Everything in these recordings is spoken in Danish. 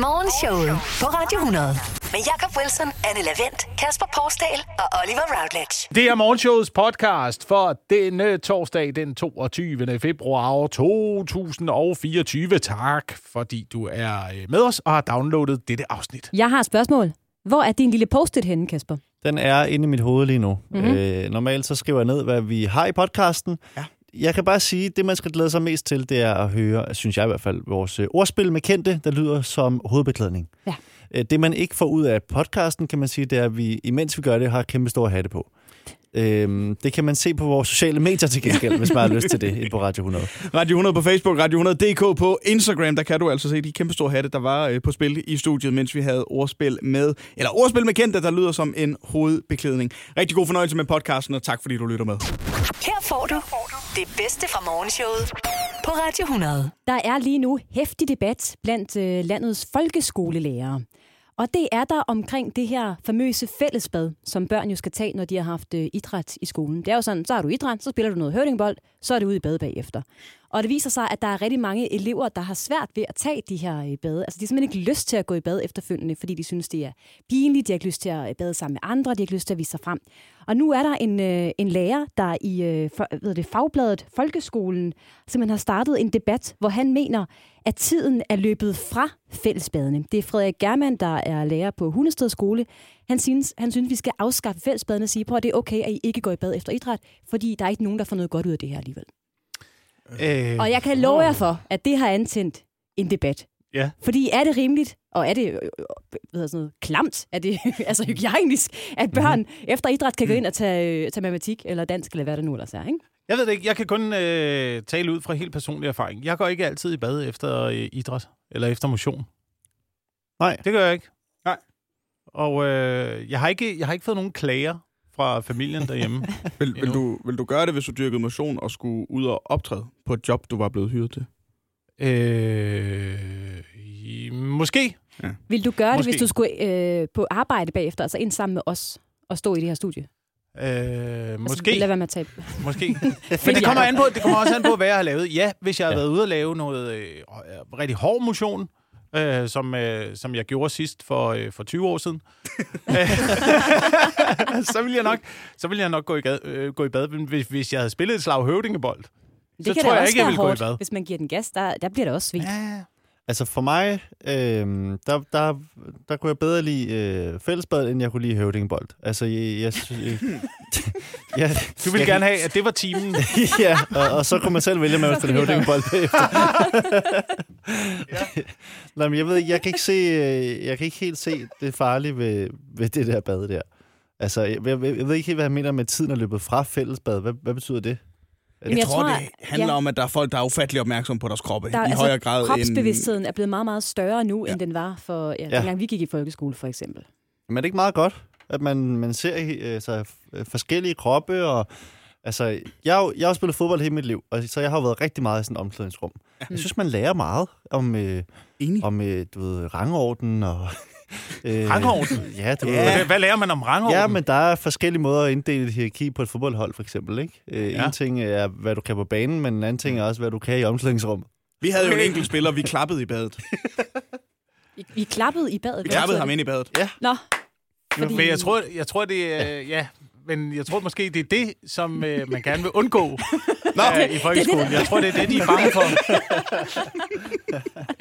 Morgenshowet på Radio 100. Med Jakob Wilson, Anne Lavendt, Kasper Porsdal og Oliver Routledge. Det er Morgenshowets podcast for denne torsdag den 22. februar 2024. Tak, fordi du er øh, med os og har downloadet dette afsnit. Jeg har et spørgsmål. Hvor er din lille post-it henne, Kasper? Den er inde i mit hoved lige nu. Mhm. Mm-hmm. Øh, normalt så skriver jeg ned, hvad vi har i podcasten. Ja. Jeg kan bare sige, at det, man skal glæde sig mest til, det er at høre, synes jeg i hvert fald, vores øh, ordspil med kendte, der lyder som hovedbeklædning. Ja. Øh, Det, man ikke får ud af podcasten, kan man sige, det er, at vi, imens vi gør det, har kæmpe store hatte på. Øhm, det kan man se på vores sociale medier til gengæld, hvis man har lyst til det, på Radio 100. Radio 100 på Facebook, Radio 100.dk på Instagram, der kan du altså se de kæmpe store hatte, der var øh, på spil i studiet, mens vi havde ordspil med, eller ordspil med kendte, der lyder som en hovedbeklædning. Rigtig god fornøjelse med podcasten, og tak fordi du lytter med. Her får du det bedste fra Morgenshowet på Radio 100. Der er lige nu hæftig debat blandt øh, landets folkeskolelærere. Og det er der omkring det her famøse fællesbad, som børn jo skal tage, når de har haft øh, idræt i skolen. Det er jo sådan, så har du idræt, så spiller du noget høvdingbold, så er det ude i bad bagefter. Og det viser sig, at der er rigtig mange elever, der har svært ved at tage de her øh, bade. Altså, de har simpelthen ikke lyst til at gå i bad efterfølgende, fordi de synes, det er pinligt. De har ikke lyst til at øh, bade sammen med andre. De har ikke lyst til at vise sig frem. Og nu er der en, øh, en lærer, der i øh, for, ved det, fagbladet Folkeskolen simpelthen har startet en debat, hvor han mener, at tiden er løbet fra fællesbadene. Det er Frederik Germann, der er lærer på Hundested skole. Han synes, han synes, vi skal afskaffe fællesbadene og sige, på, at det er okay, at I ikke går i bad efter idræt, fordi der er ikke nogen, der får noget godt ud af det her alligevel. Øh, Og jeg kan love jer for, at det har antændt en debat. Ja. Fordi er det rimeligt, og er det øh, øh, hvad hedder sådan noget, klamt, er det altså hygiejnisk, at børn mm-hmm. efter idræt kan gå ind og tage, øh, tage matematik eller dansk, eller hvad det nu ellers er, ikke? Jeg ved det ikke. Jeg kan kun øh, tale ud fra helt personlig erfaring. Jeg går ikke altid i bad efter øh, idræt eller efter motion. Nej. Det gør jeg ikke. Nej. Og øh, jeg, har ikke, jeg har ikke fået nogen klager fra familien derhjemme. Vil, vil, du, vil du gøre det, hvis du dyrkede motion og skulle ud og optræde på et job, du var blevet hyret til? øh, i- måske. Vil du gøre Måske. det, hvis du skulle øh, på arbejde bagefter, altså ind sammen med os, og stå i det her studie? Øh, Altså, måske. lad være med at tage. Måske. Men det kommer, an på, det kommer også an på, hvad jeg har lavet. Ja, hvis jeg har Ja. været ude og lave noget øh, rigtig hård motion, øh, som, øh, som jeg gjorde sidst for, øh, for 20 år siden, så vil jeg nok, så vil jeg nok gå, i, gad, øh, gå i bad. Hvis, hvis jeg havde spillet et slag høvdingebold, Det så kan tror da jeg også ikke, jeg være ville gå i hårdt, bad. hvis man giver den gas. Der, der bliver det også svedt. Ja, Altså for mig, øh, der, der, der kunne jeg bedre lide øh, fællesbad, end jeg kunne lide høvdingbold. Altså, jeg... jeg, jeg, jeg du ville gerne have, at det var timen. ja, og, og så kunne man selv vælge, om man ville spille høvdingbold bagefter. Nej, men jeg ved ikke, jeg kan ikke se, øh, jeg kan ikke helt se det farlige ved, ved det der bad der. Altså, jeg, jeg, jeg ved ikke helt, hvad jeg mener med, at tiden er løbet fra fællesbad. Hvad, hvad betyder det? Jeg, jeg jeg tror, tror, det handler ja. om, at der er folk, der er ufattelig opmærksomme på deres kroppe. Der, I højere grad kropsbevidstheden er blevet meget, meget større nu, Ja. end den var for, ja, Ja. dengang vi gik i folkeskole, for eksempel. Men er det ikke meget godt, at man, man ser så, øh, forskellige kroppe? Og, altså, jeg, har jeg har spillet fodbold hele mit liv, og så jeg har jo været rigtig meget i sådan et omklædningsrum. Jeg synes, man lærer meget om, øh, Enig. om øh, du ved, rangorden og... Øh, Rangorden? Ja, du Ja. Hvad, lærer man om rangorden? Ja, men der er forskellige måder at inddele et hierarki på et fodboldhold, for eksempel. Ikke? Øh, Ja. En ting er, hvad du kan på banen, men en anden ting er også, hvad du kan i omklædningsrummet. Vi havde jo en enkelt spiller, vi klappede i badet. I, I klappede i badet? Vi klappede ham det? ind i badet. Nå, Men, men jeg tror, jeg tror det er... Ja, men jeg tror måske, det er det, som øh, man gerne vil undgå Nå, øh, i folkeskolen. Jeg tror, det er det, de er bange for.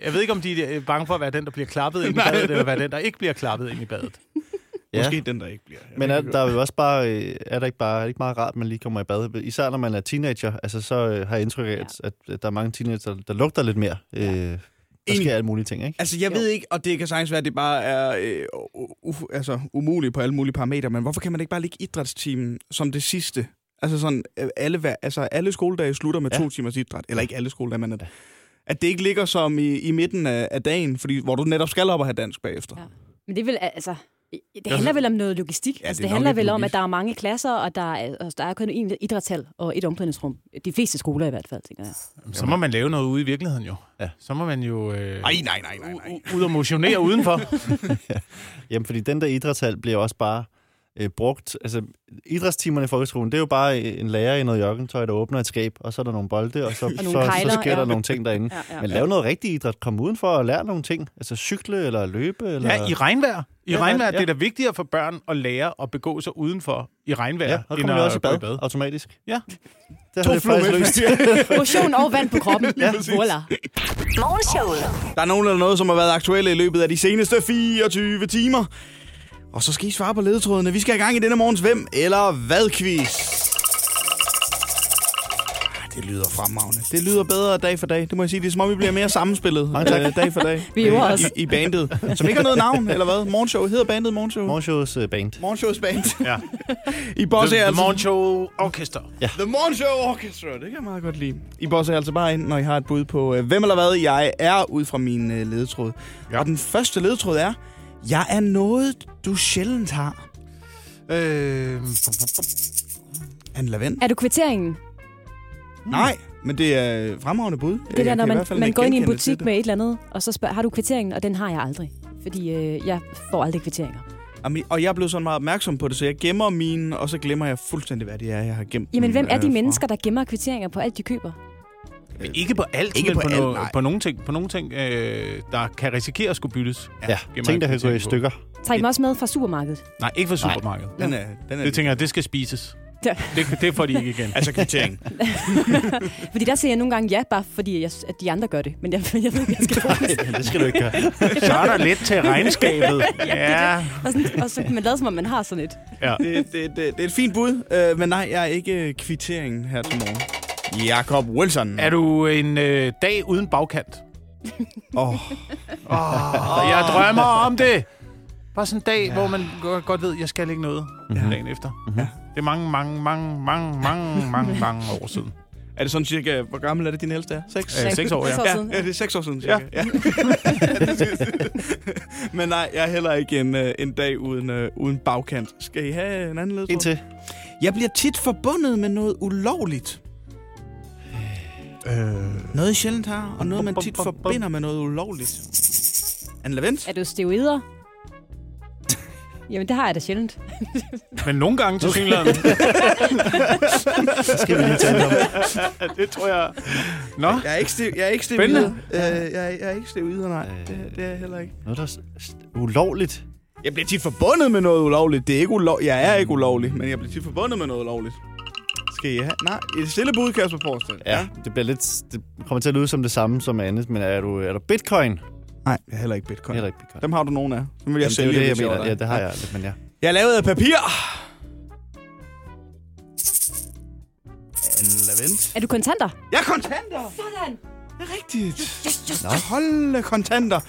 Jeg ved ikke, om de er bange for at være den, der bliver klappet ind i badet, eller være den, der ikke bliver klappet ind i badet. Ja. Måske den, der ikke bliver. Jeg Men er, ikke, der er jo også bare, øh, er der ikke bare, er det ikke meget rart, at man lige kommer i bad? Især når man er teenager, altså så øh, har jeg indtryk af, at, at, at der er mange teenager, der lugter lidt mere. Øh, der sker alle mulige ting, ikke? Altså, jeg Jo. ved ikke, og det kan sagtens være, at det bare er øh, u- u- altså, umuligt på alle mulige parametre, men hvorfor kan man ikke bare ligge idrætstimen som det sidste? Altså sådan, øh, alle, altså, alle skoledage slutter med. Ja. to timers idræt. Eller ikke alle skoledage, men at, at det ikke ligger som i, i midten af, af dagen, fordi, hvor du netop skal op og have dansk bagefter. Ja. men det vil altså... Det handler vel om noget logistik. Ja, altså, det det handler vel om, logist. at der er mange klasser, og der er, og der er kun én idrætshal og et omklædningsrum. De fleste skoler i hvert fald, tænker jeg. Så må man lave noget ude i virkeligheden jo. Ja. Så må man jo øh, Nej, nej, nej, nej, nej. u- ud og motionere udenfor. Jamen, fordi den der idrætshal bliver også bare øh, brugt... Altså, idrætstimerne i folkeskolen, det er jo bare en lærer i noget joggentøj, der åbner et skab, og så er der nogle bolde, og så, nogle så, så kegler, sker ja. der nogle ting derinde. Ja, ja. Men lav noget rigtig idræt. Kom udenfor og lær nogle ting. Altså cykle eller løbe. Eller... Ja, i regnvejr. I Ja, regnvejr, ja. det er da vigtigere for børn at lære at begå sig udenfor i regnvejr, Ja, så end at også i bad, i bad. automatisk. Ja. Det To har det faktisk løst. Motion og vand på kroppen. ja, Voila. Der er nogen eller noget, som har været aktuelle i løbet af de seneste 24 timer. Og så skal I svare på ledetrådene. Vi skal i gang i denne morgens Hvem eller Hvad-quiz. Ah, Det lyder fremragende. Det lyder bedre dag for dag. Det må jeg sige. Det er som om, vi bliver mere sammenspillet Mange tak. øh, dag for dag. Vi øver øh, os. I, I bandet. Som ikke har noget navn, eller hvad? Morgenshow. Hedder bandet Morgenshow? Morgenshows uh, band. Morgenshows band. Ja. I boss The, er the altså... Morning Show Orchestra. The Morning Show Orchestra, det kan jeg meget godt lide. I bosser altså bare ind, når I har et bud på, øh, hvem eller hvad jeg er, ud fra min øh, ledetråd. Ja. Ja. Og den første ledetråd er, jeg er noget, du sjældent har. Øh, En lavend. Er du kvitteringen? Mm. Nej, men det er fremragende bud. Det der, når man, man går ind i en butik med... et eller andet, og så spørger, har du kvitteringen? Og den har jeg aldrig. Fordi øh, jeg får aldrig kvitteringer. Jamen, Og jeg er blevet sådan meget opmærksom på det, så jeg gemmer mine, og så glemmer jeg fuldstændig, hvad det er, jeg har gemt Jamen, hvem er øh, de fra. mennesker, der gemmer kvitteringer på alt, de køber? Men ikke på alt, Ikke men på på, alt, no, nej. på nogle ting, på nogle ting øh, der kan risikere at skulle byttes. Ja, Gemmer ting, der kan gå i stykker. Tager I dem også med fra supermarkedet? Nej, ikke fra supermarkedet. Den er, den er Det tænker jeg, det skal spises. Ja. Det, det får de ikke igen. Altså kvittering. Fordi der siger jeg nogle gange ja, bare fordi jeg, at de andre gør det. Men jeg, jeg ved ikke, jeg skal få det. Nej, det skal du ikke gøre. Så er der lidt til regnskabet. Ja. Og, sådan, og så kan man lade som om, man har sådan et. ja. det, det, det, det er et fint bud, øh, men nej, jeg er ikke kvitteringen her til morgen. Jakob Wilson. Er du en øh, dag uden bagkant? Oh. Oh, jeg drømmer om det. Bare sådan en dag, ja. hvor man godt, ved, at jeg skal ikke noget Ja. dagen efter. Ja. Det er mange, mange, mange, mange, mange, mange, mange år siden. Er det sådan cirka, hvor gammel er det din ældste er? Seks? Øh, seks år, ja. Ja, ja, det er seks år siden, cirka. Ja. ja. Men nej, jeg er heller ikke en, øh, en dag uden, øh, uden bagkant. Skal I have en anden ledtråd? Indtil. Jeg bliver tit forbundet med noget ulovligt. Øh, Noget, jeg sjældent har, og noget, man tit forbinder med noget ulovligt. Anne Lavendt? Er du steroider? Jamen, det har jeg da sjældent. men nogle gange til synligheden. Skal vi lige tale om. det tror jeg... Nå, Jeg er ikke, stiv, jeg er ikke Spændende. steroider. Øh, jeg, er, jeg er ikke steroider, nej. Øh. Det, det er jeg heller ikke. Noget, der er ulovligt. Jeg bliver tit forbundet med noget ulovligt. Det er ikke ulov... Jeg er ikke ulovlig, men jeg bliver tit forbundet med noget ulovligt. Skal I have? Nej, et stille bud, Kasper Porsdal. Ja, det bliver lidt... Det kommer til at lyde som det samme som andet, men er du, er du bitcoin? Nej, jeg er heller ikke bitcoin. Heller ikke bitcoin. Dem har du nogen af. Dem vil jeg Jamen, det er jo sælge, det, jeg mener. Ja, det har jeg lidt, men ja. Jeg er lavet af papir. En lavent. Er du kontanter? Jeg er kontanter. Sådan. Det er rigtigt. Yes, yes. Nå. Hold kontanter.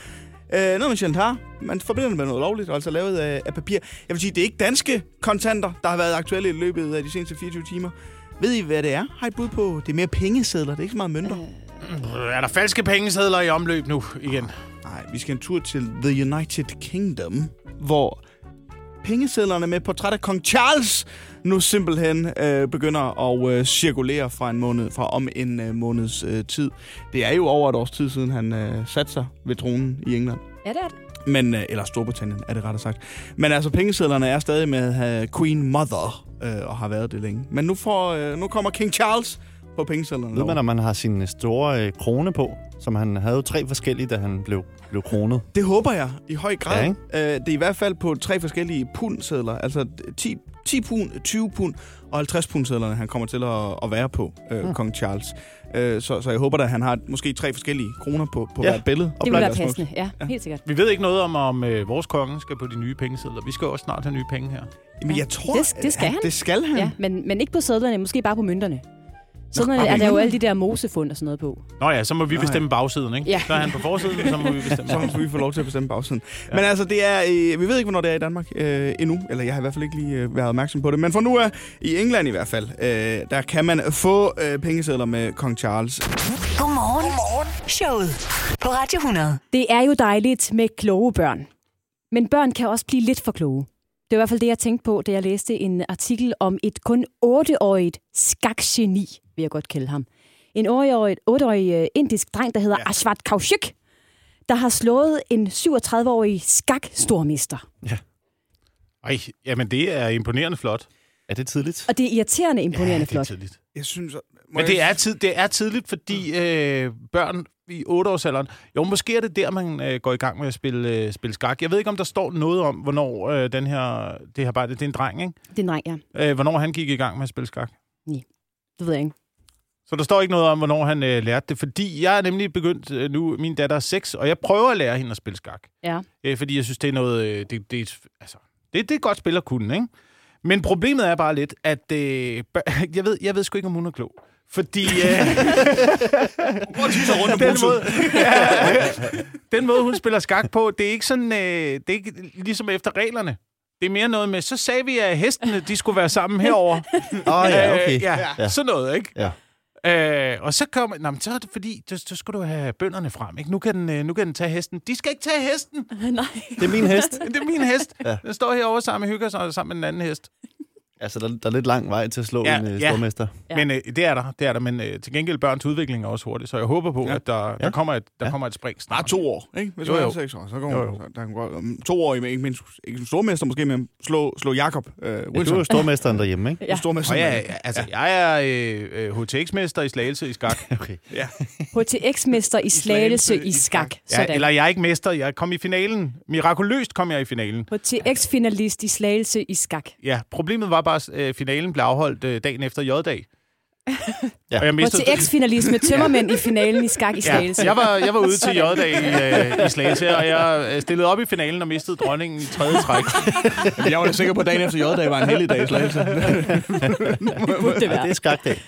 Øh, noget, man sjældent har. Man forbinder det med noget lovligt, og altså lavet af, af papir. Jeg vil sige, det er ikke danske kontanter, der har været aktuelle i løbet af de seneste 24 timer. Ved I, hvad det er? Har I et bud på? Det er mere pengesedler, det er ikke så meget mønter. Øh, er der falske pengesedler i omløb nu igen? Nej, vi skal en tur til The United Kingdom, hvor pengesedlerne med portræt af kong Charles nu simpelthen øh, begynder at øh, cirkulere fra en måned, fra om en øh, måneds øh, tid. Det er jo over et års tid siden, han øh, satte sig ved tronen i England. Ja, det er det. Men, øh, eller Storbritannien, er det rettere sagt. Men altså, pengesedlerne er stadig med uh, Queen Mother, øh, og har været det længe. Men nu, får, øh, nu kommer King Charles på pengesedlerne. Ved man, om man har sin store øh, krone på, som han havde jo tre forskellige, da han blev, blev kronet. Det håber jeg i høj grad. Ja, Ja, ikke? øh, det er i hvert fald på tre forskellige pundsedler. Altså 10, 10 pund, 20 pund og 50 pundsedlerne, han kommer til at, at være på, øh, Hmm. kong Charles. Øh, så, så jeg håber at han har måske tre forskellige kroner på, på Ja. hvert billede. Det vil være passende. Ja, Ja. helt sikkert. Vi ved ikke noget om, om øh, vores konge skal på de nye pengesedler. Vi skal jo også snart have nye penge her. Men Ja. jeg tror, Det- det skal han. Det skal han. Ja, men, men ikke på sædlerne, måske bare på mønterne. Sædlerne bare er på der jo alle de der mosefund og sådan noget på. Nå ja, så må vi Nå, bestemme bagsiden, ikke? Ja. Så er han på forsiden, så må vi bestemme Så må vi få lov til at bestemme bagsiden. Ja. Men altså, det er, øh, vi ved ikke, hvornår det er i Danmark øh, endnu. Eller jeg har i hvert fald ikke lige øh, været opmærksom på det. Men for nu er i England i hvert fald, øh, der kan man få øh, pengesedler med kong Charles. Godmorgen. Godmorgen. Showet på Radio 100. Det er jo dejligt med kloge børn. Men børn kan også blive lidt for kloge. Det var i hvert fald det, jeg tænkte på, da jeg læste en artikel om et kun 8-årigt skakgeni, vil jeg godt kalde ham. En 8-årig, 8-årig øh, indisk dreng, der hedder ja. Ashwat Kaushik, der har slået en 37-årig skak-stormester. Ej, jamen det er imponerende flot. Er det tidligt? Og det er irriterende imponerende ja, det er flot. tidligt. Jeg synes... Men jeg- det er, tid, det er tidligt, fordi øh, børn i 8-årsalderen... Jo, måske er det der, man øh, går i gang med at spille, øh, spille skak. Jeg ved ikke, om der står noget om, hvornår øh, den her... Det her bare, det er en dreng, ikke? Det er nej, ja. Øh, hvornår han gik i gang med at spille skak. Det ved jeg ikke. Så der står ikke noget om, hvornår han øh, lærte det, fordi jeg er nemlig begyndt øh, nu, min datter er 6, og jeg prøver at lære hende at spille skak. Ja. Øh, fordi jeg synes, det er noget, øh, det, det, er- altså, det, det er et godt spil at kunne, ikke? Men problemet er bare lidt, at øh, jeg, ved, jeg ved sgu ikke, om hun er klog. Fordi øh, rundt om den, måde, ja, den måde, hun spiller skak på, det er ikke sådan, øh, det er ikke ligesom efter reglerne. Det er mere noget med, så sagde vi, at hestene de skulle være sammen herover. Åh oh, ja, okay. Øh, ja, Ja. ja, sådan noget, ikke? Ja. Øh, og så kommer, nå, men så er det fordi, så, så skal du have bønderne frem, ikke? Nu kan, den, øh, nu kan den tage hesten. De skal ikke tage hesten. nej. Det er min hest. Det er min hest. Ja. ja. Den står herovre sammen med hygger sig sammen med den anden hest. Altså, der, der er lidt lang vej til at slå Ja, en uh, ja. stormester. Ja. Ja. Men øh, det er der, det er der. Men øh, til gengæld børns udvikling er også hurtig, så jeg håber på, Ja. ja. at der, Ja. der, kommer et, der Ja. kommer et spring Bare snart. to år, ikke? Hvis Jo, man er jo. seks år, så kommer Jo, jo. så der kan godt, om to år, ikke mindst, ikke en stormester måske, men slå, slå Jakob øh, Ja, du Wilson. er jo stormesteren derhjemme, ikke? Ja. Stormester. Og ja, altså, jeg er øh, øh, HTX-mester i Slagelse i skak. Okay. ja. HTX-mester i slagelse i skak. Ja, Sådan. eller jeg er ikke mester, jeg kom i finalen. Mirakuløst kom jeg i finalen. HTX-finalist i slagelse i skak. Ja, problemet var bare, at øh, finalen blev afholdt øh, dagen efter J-dag. Ja. Og jeg mistede... HTX-finalist med tømmermænd i finalen i skak i Ja, slagelse. jeg var, jeg var ude til J-dag i, øh, i Slagelse, og jeg øh, stillede op i finalen og mistede dronningen i tredje træk. Jeg var da sikker på, at dagen efter J-dag var en heldig dag i Slagelse. det burde det Ja, være. det er skakdag.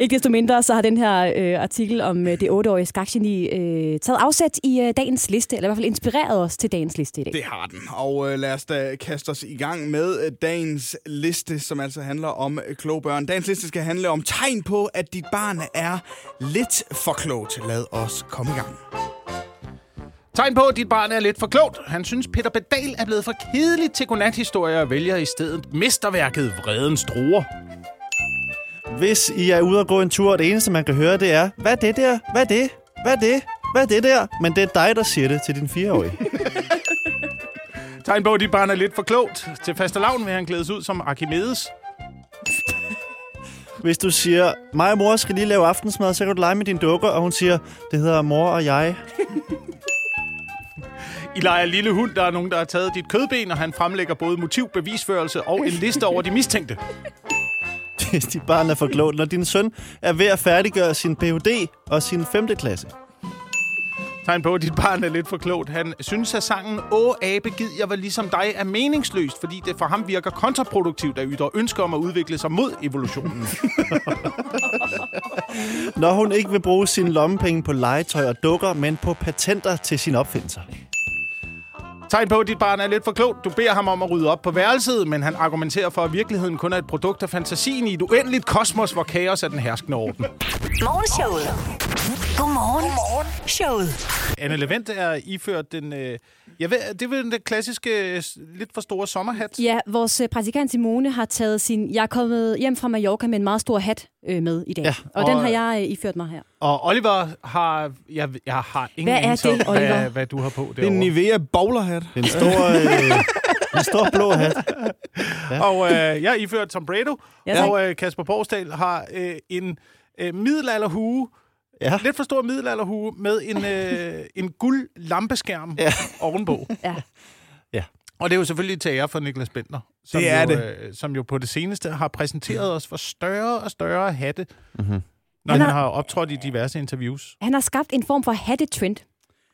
Ikke desto mindre, så har den her øh, artikel om øh, det otteårige skakgeni øh, taget afsæt i øh, dagens liste, eller i hvert fald inspireret os til dagens liste i dag. Det har den. Og øh, lad os da kaste os i gang med øh, dagens liste, som altså handler om øh, kloge børn. Dagens liste skal handle om tegn på, at dit barn er lidt for klogt. Lad os komme i gang. Tegn på, at dit barn er lidt for klogt. Han synes, Peter Pedal er blevet for kedelig til godnathistorier og vælger i stedet mesterværket Vredens Druer. Hvis I er ude og gå en tur, og det eneste, man kan høre, det er, hvad er det der? Hvad er det? Hvad er det? Hvad er det der? Men det er dig, der siger det til din fireårige. Tegn på, at dit barn er lidt for klogt. Til fastelavn vil han klædes ud som Archimedes. Hvis du siger, mig og mor skal lige lave aftensmad, så kan du lege med dine dukker, og hun siger, det hedder mor og jeg. I leger lille hund, der er nogen, der har taget dit kødben, og han fremlægger både motiv, bevisførelse og en liste over de mistænkte. Hvis dit barn er for klogt, når din søn er ved at færdiggøre sin Ph.D. og sin 5. klasse. Tegn på, at dit barn er lidt for klogt. Han synes, at sangen Åh, abe, gid jeg var ligesom dig er meningsløst, fordi det for ham virker kontraproduktivt at ytre ønsker om at udvikle sig mod evolutionen. Når hun ikke vil bruge sine lommepenge på legetøj og dukker, men på patenter til sine opfindelser. Tegn på, at dit barn er lidt for klogt. Du beder ham om at rydde op på værelset, men han argumenterer for, at virkeligheden kun er et produkt af fantasien i et uendeligt kosmos, hvor kaos er den herskende orden. Morgenshowet. Godmorgen. Godmorgen. Showet. Anne Levent er iført den... Øh, jeg ved, det er vel den klassiske, lidt for store sommerhat. Ja, vores øh, praktikant Simone har taget sin... Jeg er kommet hjem fra Mallorca med en meget stor hat øh, med i dag. Ja, og, og- den har jeg øh, iført mig her. Og Oliver har... Jeg, jeg har ingen Hvad er det, Oliver? Hvad, hvad du har på Det er en derovre. Nivea bowlerhat. En stor, øh, en stor blå hat. Og øh, jeg er iført Tom Brado, Ja, tak. og øh, Kasper Porsdal har øh, en øh, middelalderhue, Ja. lidt for stor middelalderhue, med en, øh, en guld lampeskærm ja. ovenpå. Ja. Og det er jo selvfølgelig til ære for Niklas Bentner, som, Det er jo, det. Øh, som jo på det seneste har præsenteret os for større og større hatte, Mhm. når Han han har- har optrådt i diverse interviews. Han har skabt en form for hattetrend.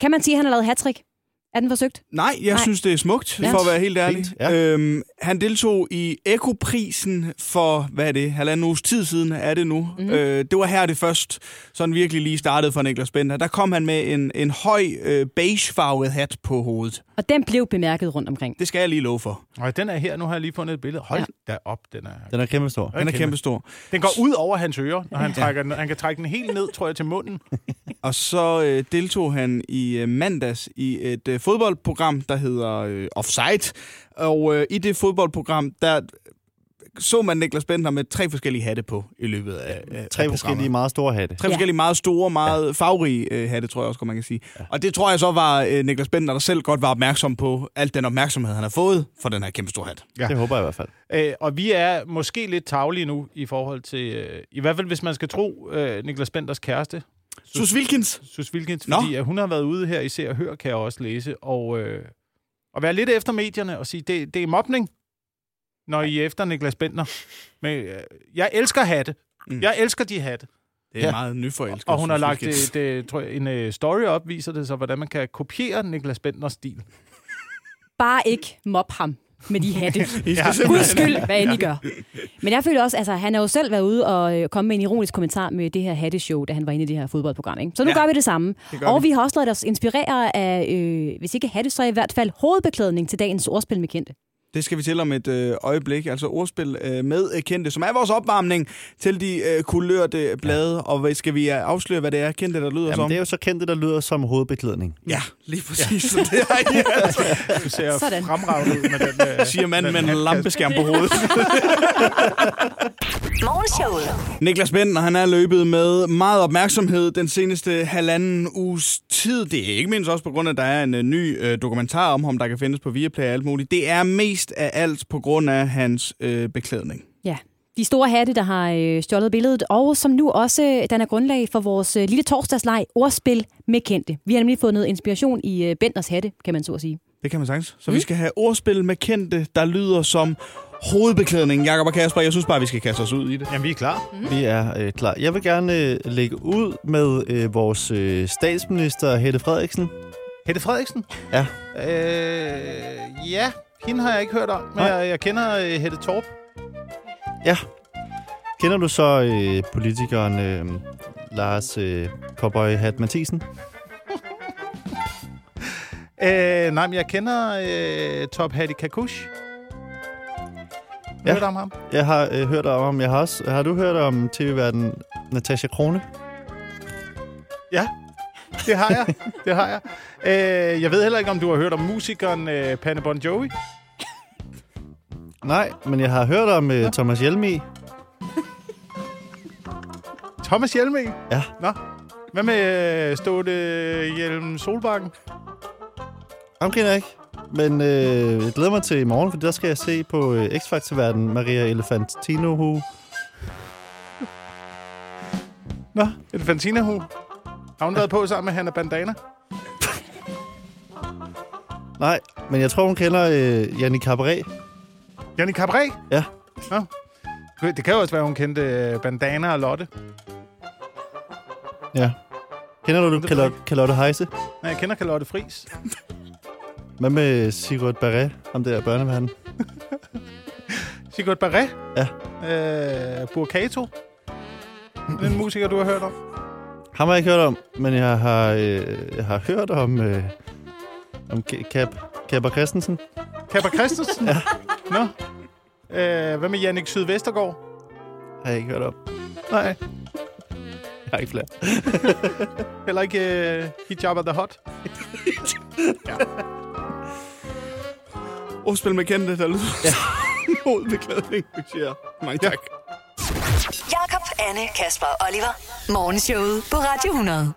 Kan man sige, at han har lavet hattrick? Er den forsøgt? Nej, jeg Nej. synes, det er smukt, Ja. for at være helt ærlig. Fint, ja. Øhm, han deltog i Eko-prisen for, hvad er det, halvanden uges tid siden er det nu. Mm. Øh, det var her det først sådan virkelig lige startede for Niklas Bender. Der kom han med en, en høj øh, beigefarvet hat på hovedet. Og den blev bemærket rundt omkring. Det skal jeg lige love for. Og den er her, nu har jeg lige fundet et billede. Hold Ja. da op, den er... Den er kæmpe stor. Den er kæmpe stor. Den går ud over hans ører, når han trækker den. Han kan trække den helt ned, tror jeg, til munden. Og så øh, deltog han i øh, mandags i et øh, fodboldprogram, der hedder øh, Offside. Og øh, i det fodboldprogram, der så man Niklas Bentner med tre forskellige hatte på i løbet af, af Tre af forskellige meget store hatte. Tre Ja. forskellige meget store, meget farverige øh, hatte, tror jeg også, man kan sige. Og det tror jeg så var øh, Niklas Bentner, der selv godt var opmærksom på alt den opmærksomhed, han har fået for den her kæmpe store hat. Ja. Det håber jeg i hvert fald. Øh, og vi er måske lidt tavlige nu i forhold til, øh, i hvert fald hvis man skal tro øh, Niklas Benders kæreste, Sus Wilkins. Sus Wilkins, Nå. fordi at hun har været ude her i Se og Hør, kan jeg også læse, og, øh, og være lidt efter medierne og sige, det, det er mobning, når I er efter Niklas Bender. Men øh, jeg elsker hatte. Mm. Jeg elsker de hatte. Det er Ja. meget nyforelsket. Og hun har Sus lagt det, det, tror jeg, en øh, story op, viser det så, hvordan man kan kopiere Niklas Benders stil. Bare ikke mob ham med de hatte. Ja. simpelthen- Guds skyld, hvad end I gør. Men jeg føler også, altså han har jo selv været ude og øh, komme med en ironisk kommentar med det her hatteshow, da han var inde i det her fodboldprogram. Ikke? Så nu Ja, gør vi det samme. det og vi. vi har også ladet os inspirere af, øh, hvis ikke hatte, så i hvert fald hovedbeklædning til dagens ordspil med kendte. Det skal vi til om et øh, øjeblik. Altså ordspil øh, med øh, kendte, som er vores opvarmning til de øh, kulørte blade. Og hvad skal vi øh, afsløre, hvad det er kendte, der lyder Jamen, som? det er jo så kendt, det der lyder som hovedbeklædning. Ja, lige præcis. Så det er I, altså, Du ser Sådan. fremragende ud med den øh, siger manden med en lampeskærm på hovedet. Niklas Bentner, han er løbet med meget opmærksomhed den seneste halvanden uges tid. Det er ikke mindst også på grund af, at der er en ny uh, dokumentar om ham, der kan findes på Viaplay og alt muligt. Det er mest af alt på grund af hans uh, beklædning. Ja. De store hatte, der har øh, stjålet billedet, og som nu også øh, danner grundlag for vores øh, lille torsdagsleg ordspil med kendte. Vi har nemlig fundet inspiration i øh, Benders hatte, kan man så at sige. Det kan man sagtens. Så mm. vi skal have ordspil med kendte, der lyder som hovedbeklædning. Jakob og Kasper, jeg synes bare, vi skal kaste os ud i det. Jamen, vi er klar. Vi er øh, klar. Jeg vil gerne øh, lægge ud med øh, vores øh, statsminister, Hette Frederiksen. Hette Frederiksen? Ja. Øh, ja, hende har jeg ikke hørt om, men Nej. jeg, jeg kender øh, Hette Torp. Ja. Kender du så øh, politikeren øh, Lars øh, Cowboy Hat Mathisen? Øh, nej, men jeg kender øh, Top Hattie Kakush. Ja. Ja. Hørt om ham? Jeg har øh, hørt om ham. Jeg har, også, har du hørt om tv-verden Natasha Krone? Ja, det har jeg. det har jeg. Øh, jeg ved heller ikke, om du har hørt om musikeren øh, Panne Bon Jovi. Nej, men jeg har hørt om øh, Thomas Hjelmi. Thomas Hjelme. Ja. Nå. Hvad med øh, Ståle Hjelm Solbakken? Ham kender jeg ikke. Men øh, jeg glæder mig til i morgen, for der skal jeg se på øh, X-Factor-verden Maria Elefantino. Nå, Elefantina Hu. Har hun været på sammen med Hanna Bandana? Nej, men jeg tror, hun kender øh, Jannik Cabaret. Jannik Cabret? Ja. Nå. Det kan jo også være, hun kendte øh, Bandana og Lotte. Ja. Kender du Det Charlotte, Charlotte Heise? Nej, jeg kender Charlotte Friis. Hvad med Sigurd Barret, ham der børneverden? Sigurd Barret. Ja. Øh, Burkato. Den musiker, du har hørt om. Ham har jeg ikke hørt om, men jeg har, øh, jeg har hørt om, øh, om K- Cap, Kapper Christensen. Kapper Christensen. ja. Nå. Øh, hvad med Jannik Sydvestergaard? Har jeg ikke hørt om. Nej. Jeg har ikke flere. Heller ikke øh, Hijab the Hot. Ordspil med kendte, der lyder ja. som hovedbeklædning. Vi siger mange tak. Jakob, Anne, Kasper og Oliver. Morgenshowet på Radio 100.